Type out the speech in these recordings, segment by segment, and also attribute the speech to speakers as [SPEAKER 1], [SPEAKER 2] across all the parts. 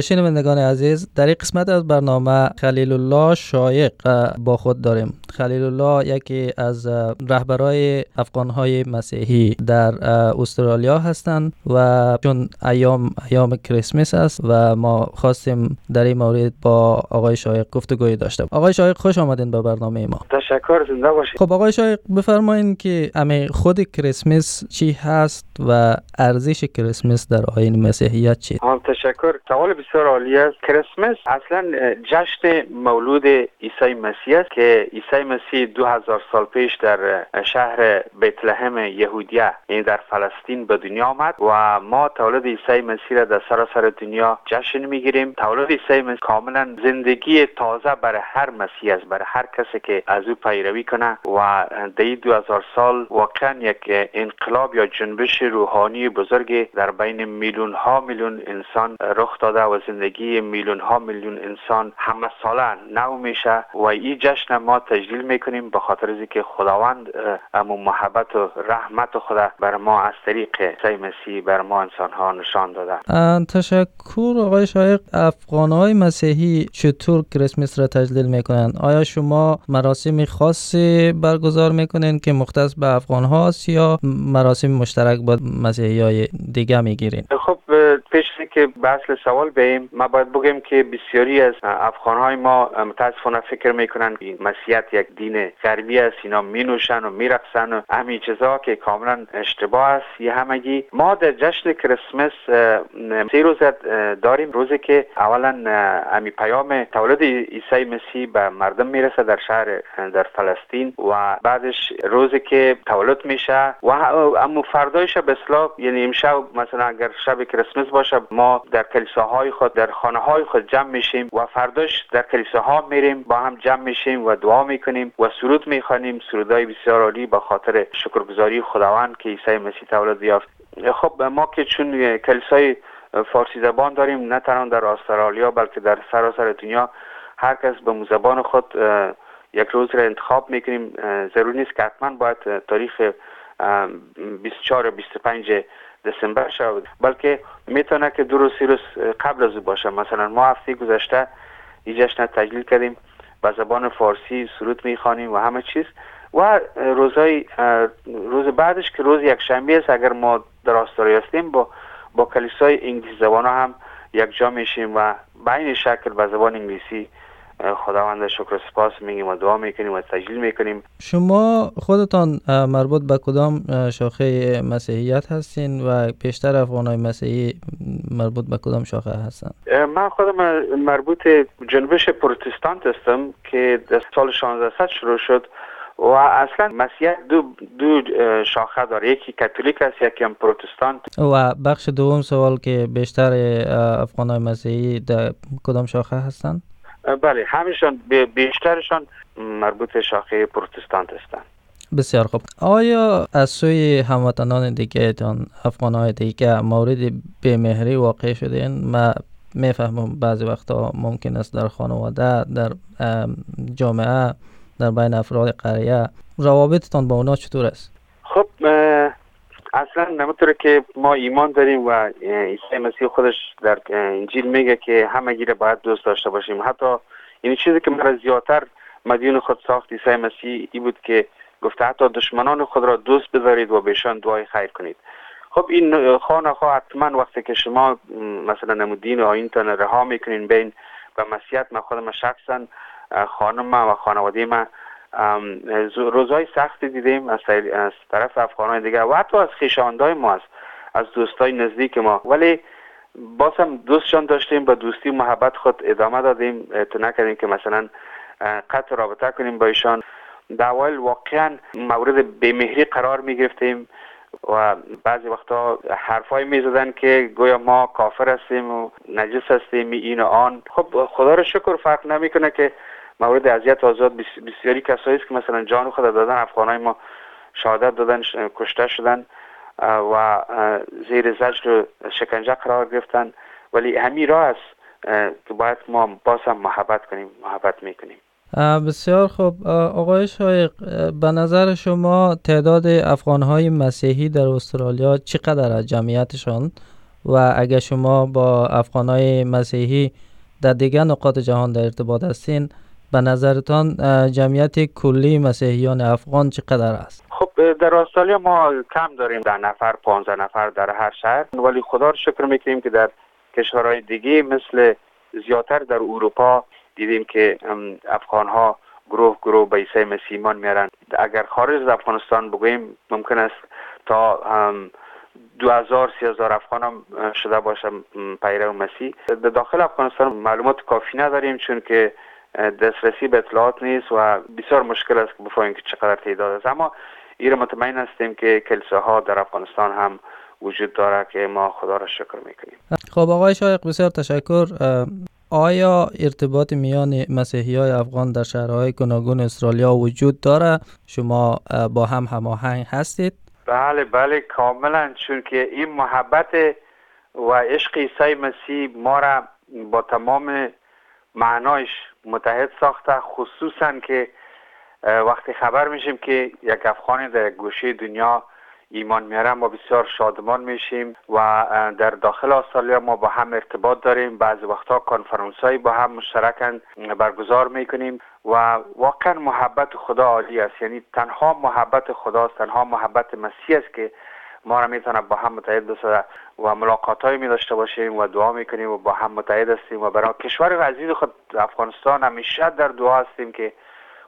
[SPEAKER 1] شنوندگان عزیز. در این قسمت از برنامه خلیل الله شایق با خود داریم. خلیل الله یکی از رهبرای افغانهای مسیحی در استرالیا هستند و چون ایام ایام کریسمس است و ما خواستیم در این مورد با آقای شایق گفتگوی داشته آقای شایق خوش آمدین به برنامه ما.
[SPEAKER 2] تشکر زنده باشید.
[SPEAKER 1] خب آقای شایق بفرمایید که امی خود کریسمس چی هست و ارزش کریسمس در آیین مسیحیت چی
[SPEAKER 2] تشکر. بسیار عالی است. کریسمس اصلا جشن مولود عیسی مسیح است که عیسی مسیح دو هزار سال پیش در شهر بیت لحم یهودیه یعنی در فلسطین به دنیا آمد و ما تولد عیسی مسیح را در سراسر دنیا جشن می‌گیریم. تولد عیسی مسیح کاملا زندگی تازه برای هر مسیح است برای هر کسی که از او پیروی کنه و در دو هزار سال واقعا یک انقلاب یا جنبش روحانی بزرگی در بین میلیون ها میلیون انسان رخ داده و زندگی میلیون ها میلیون انسان همه ساله نو میشه و این جشن ما تجلیل می‌کنیم به خاطر از که خداوند امو محبت و رحمت خدا بر ما از طریق عیسی مسیح بر ما انسان ها نشان داده.
[SPEAKER 1] تشکر آقای شایق. افغان های مسیحی چطور کریسمس را تجلیل می‌کنن؟ آیا شما مراسم خاصی برگزار می‌کنین که مختص به افغان هاست یا مراسم مشترک با مسیحی های دیگه می‌گیرین؟
[SPEAKER 2] خب پیش که به اصل سوال بیم ما باید بگیم که بسیاری از افغان های ما متاسفانه فکر می‌کنن که مسیحیت یک دین غربی است. اینا می نوشن و می رقصن و همین چیزا که کاملا اشتباه است. یه همگی ما در جشن کریسمس سه روز داریم. روزی که اولا امی پیام تولد عیسی مسیح به مردم می‌رسه در شهر در فلسطین و بعدش روزی که تولد میشه و اما فردایش به اصلاح یعنی امشب مثلا اگر شب کریسمس باشه ما در کلیساهای خود در خانه های خود جمع میشیم و فرداش در کلیساها میریم با هم جمع میشیم و دعا می‌کنیم و سرود می‌خوانیم. سرودای بسیار عالی به خاطر شکرگزاری خداوند که عیسی مسیح تولد یافت. خب ما که چون کلیسای فارسی زبان داریم نه تنها در استرالیا بلکه در سراسر دنیا هر کس به زبان خود یک روز را انتخاب می‌کنیم. ضرور نیست که حتما باید تاریخ 24 25 دسامبر شود بلکه می‌تونه که دو روز روز قبل از باشه. مثلا ما هفته گذشته این جشن تجلیل کردیم. به زبان فارسی سرود می‌خوانیم و همه چیز. و روزای روز بعدش که روز یک شنبه است اگر ما در استرالیا هستیم با با کلیسای انگلیسی زبان هم یک جا میشیم و به شکل به زبان انگلیسی خداوند شکر سپاس میگیم و دعا می‌کنیم و تجلیل می‌کنیم.
[SPEAKER 1] شما خودتان مربوط به کدام شاخه مسیحیت هستین و پیشتر افغانای مسیحی مربوط به کدام شاخه هستن؟
[SPEAKER 2] من خودم مربوط جنبش پروتستانت هستم که در سال 1600 شروع شد و اصلا مسیحیت دو, دو شاخه داره. یکی کاتولیک است یکی هم پروتستانت.
[SPEAKER 1] و بخش دوم سوال که بیشتر افغانای مسیحی در کدام شاخه هستند
[SPEAKER 2] بله همیشان بیشترشان مربوط شاخه پروتستانت هستند
[SPEAKER 1] بسیار خوب. آیا از سوی هموطنان دیگه تان افغان های دیگه مورد بمهری واقع شدین ما می‌فهمم بعضی وقتا ممکن است در خانواده در جامعه در بین افراد قریه روابطتان با اونا چطور است؟
[SPEAKER 2] خب اصلا نمیطوره که ما ایمان داریم و عیسی مسیح خودش در انجیل میگه که همه گیره باید دوست داشته باشیم. حتی این چیزی که مرا زیادتر مدیون خود ساخت عیسی مسیح ای بود که گفته حتی دشمنان خود را دوست بدارید و بهشان دعای خیر کنید. خب این خانه ها حتما وقتی که شما مثلا نمودین و آینتان رها می‌کنین بین و مسیحیت من خودم شخصا خانم و خانواده من روزهای سختی دیدیم از, از طرف افغانهای دیگه و حتی از خیشاندهای ما است از دوستای نزدیک ما. ولی باز هم دوستشان داشتیم با دوستی محبت خود ادامه دادیم. تو نکردیم که مثلا قطع رابطه کنیم با ایشان. در واقعا مورد بمهری قرار می گرفتیم و بعضی وقتا حرفای می زدن که گویا ما کافر هستیم و نجس هستیم این و آن. خب خدا رو شکر فرق نمی‌کنه که مورد اذیت آزاد بسیاری کسایی است که مثلا جان خود دادن افغانای ما شهادت دادن کشته شدن و زیر زجر و شکنجه قرار گرفتن. ولی همین راه است که باید ما باز هم محبت کنیم محبت می‌کنیم.
[SPEAKER 1] بسیار خوب. آقای شایق به نظر شما تعداد افغانهای مسیحی در استرالیا چقدر از جمعیتشان؟ و اگر شما با افغانهای مسیحی در دیگر نقاط جهان در ارتباط هستین به نظرتان جمعیت کلی مسیحیان افغان چقدر است؟
[SPEAKER 2] خب در استرالیا ما کم داریم در نفر 15 نفر در هر شهر. ولی خدا رو شکر می‌کنیم که در کشورهای دیگه مثل زیادتر در اروپا دیدیم که افغان ها گروه گروه به عیسی مسیح میارن اگر خارج از افغانستان بگوییم ممکن است تا دو هزار سی هزار افغان هم شده باشه پیرو مسیح. در داخل افغانستان معلومات کافی نداریم چون که دسترسی به اطلاعات نیست و بسیار مشکل است که بفهمیم که چقدر تعداد است. اما ایره مطمئن هستیم که کلیساها در افغانستان هم وجود داره که ما خدا را شکر می‌کنیم.
[SPEAKER 1] خب آقای شایق بسیار تشکر. آیا ارتباط میان مسیحی های افغان در شهرهای گوناگون استرالیا وجود داره شما با هم هماهنگ هستید؟
[SPEAKER 2] بله بله کاملا. چون که این محبت و عشق عیسی مسیح ما را با تمام معنایش متحد ساخته خصوصا که وقتی خبر میشیم که یک افغانی در گوشه دنیا ایمان میارم ما بسیار شادمان میشیم و در داخل استرالیا ما با هم ارتباط داریم. بعضی وقتها کنفرانس های با هم مشترکن برگزار می‌کنیم و واقعا محبت خدا عالی است. یعنی تنها محبت خداست تنها محبت مسیح است که ما را می‌تونه با هم متحد بسازه و ملاقات های می داشته باشیم و دعا می‌کنیم و با هم متحد هستیم و برای کشور عزیز خود افغانستان همیشه در دعا هستیم که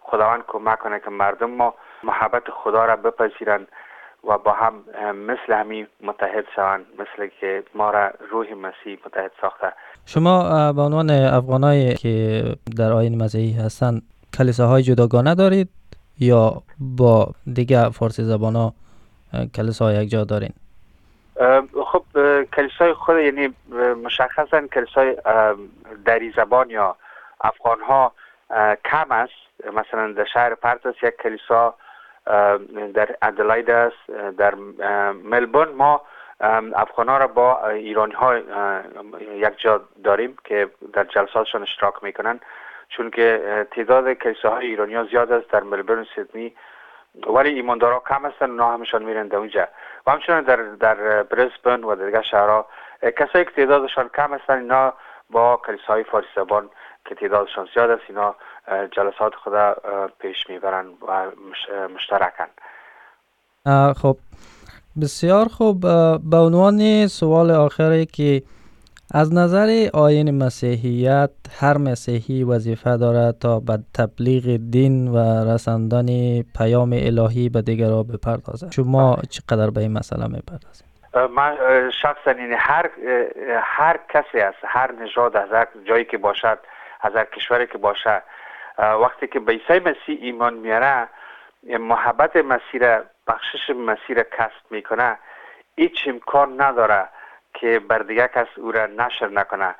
[SPEAKER 2] خداوند کمک کنه که مردم ما محبت خدا را بپذیرند و با هم مثل همین متحد شوند مثل که ما را روح مسیح متحد ساخته.
[SPEAKER 1] شما به عنوان افغانایی که در آین مسیحی هستند کلیساهای جداگانه دارید یا با دیگه فارسی زبان ها کلیسا یک جا دارین؟
[SPEAKER 2] خب کلیسای خود یعنی مشخصا کلیسای دری زبان یا افغان ها کم است. مثلا در شهر پرتس یک کلیسا در ادلاید است. در ملبورن ما افغان ها را با ایرانی ها یک جا داریم که در جلساتشان اشتراک می‌کنن. چون که تعداد کلیساهای ایرانی ها زیاد است. در ملبورن سیدنی ولی ایماندارا کم هستن اونا همشان میرن در اونجا. و همچنان در در برزبن و در دیگر شهرها کسایی که تعدادشان کم هستن اینا با کلیساهای فارسی زبان که تعدادشان زیاد است اینا جلسات خدا پیش می‌برن و مشترکن.
[SPEAKER 1] خب. بسیار خوب. به عنوان سوال آخری که از نظر آین مسیحیت هر مسیحی وظیفه دارد تا به تبلیغ دین و رساندن پیام الهی به دیگران بپردازد. شما چقدر به این مسئله می‌پردازید؟
[SPEAKER 2] من شخصا این هر هر کسی است هر نژاد از هر جایی که باشد از هر کشوری که باشد وقتی که به عیسی مسیح ایمان میاره محبت مسیر بخشش مسیر کسب می‌کنه هیچ امکان نداره که بر دیگه کس او را نشر نکنه.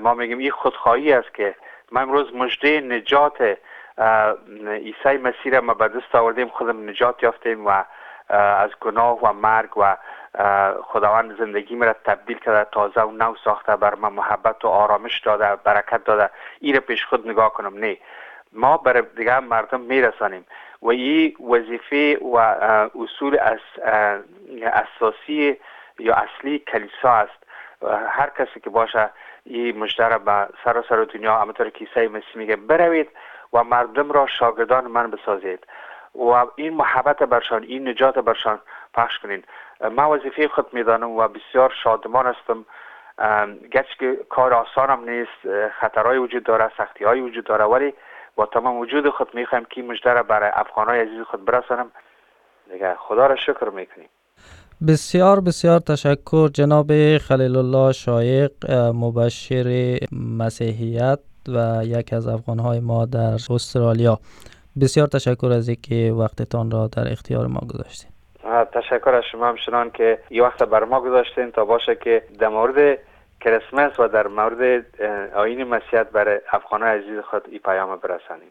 [SPEAKER 2] ما میگیم این خودخواهی است که ما امروز مجده نجات عیسی مسیح را ما به دست آوردیم خودم نجات یافتیم و از گناه و مرگ و خداوند زندگی را تبدیل کرده تازه و نو ساخته بر من محبت و آرامش داده برکت داده. این را پیش خود نگاه کنم. نه. ما برای دیگه مردم میرسانیم. و این وظیفه و اصول اساسی یا اصلی کلیسا است. هر کسی که باشه این مجده به سر سر دنیا همطور که عیسی مسیح میگه بروید و مردم را شاگردان من بسازید. و این محبت برشان این نجات برشان پخش کنین. ما وظیفه خود می‌دانم و بسیار شادمان هستم. گرچه که کار آسانم نیست خطرهای وجود داره سختی های وجود داره ولی با تمام وجود خود می‌خوایم که مجده را برای افغانای عزیز خود برسانم. دیگه خدا را شکر می‌کنیم.
[SPEAKER 1] بسیار بسیار تشکر جناب خلیل الله شایق مبشر مسیحیت و یک از افغانهای ما در استرالیا. بسیار تشکر از اینکه وقتتان را در اختیار ما گذاشتید
[SPEAKER 2] تشکر از شما همچنان که این وقت بر ما گذاشتین تا باشه که در مورد کریسمس و در مورد آین مسیحیت برای افغان عزیز خود این پیام برسانیم.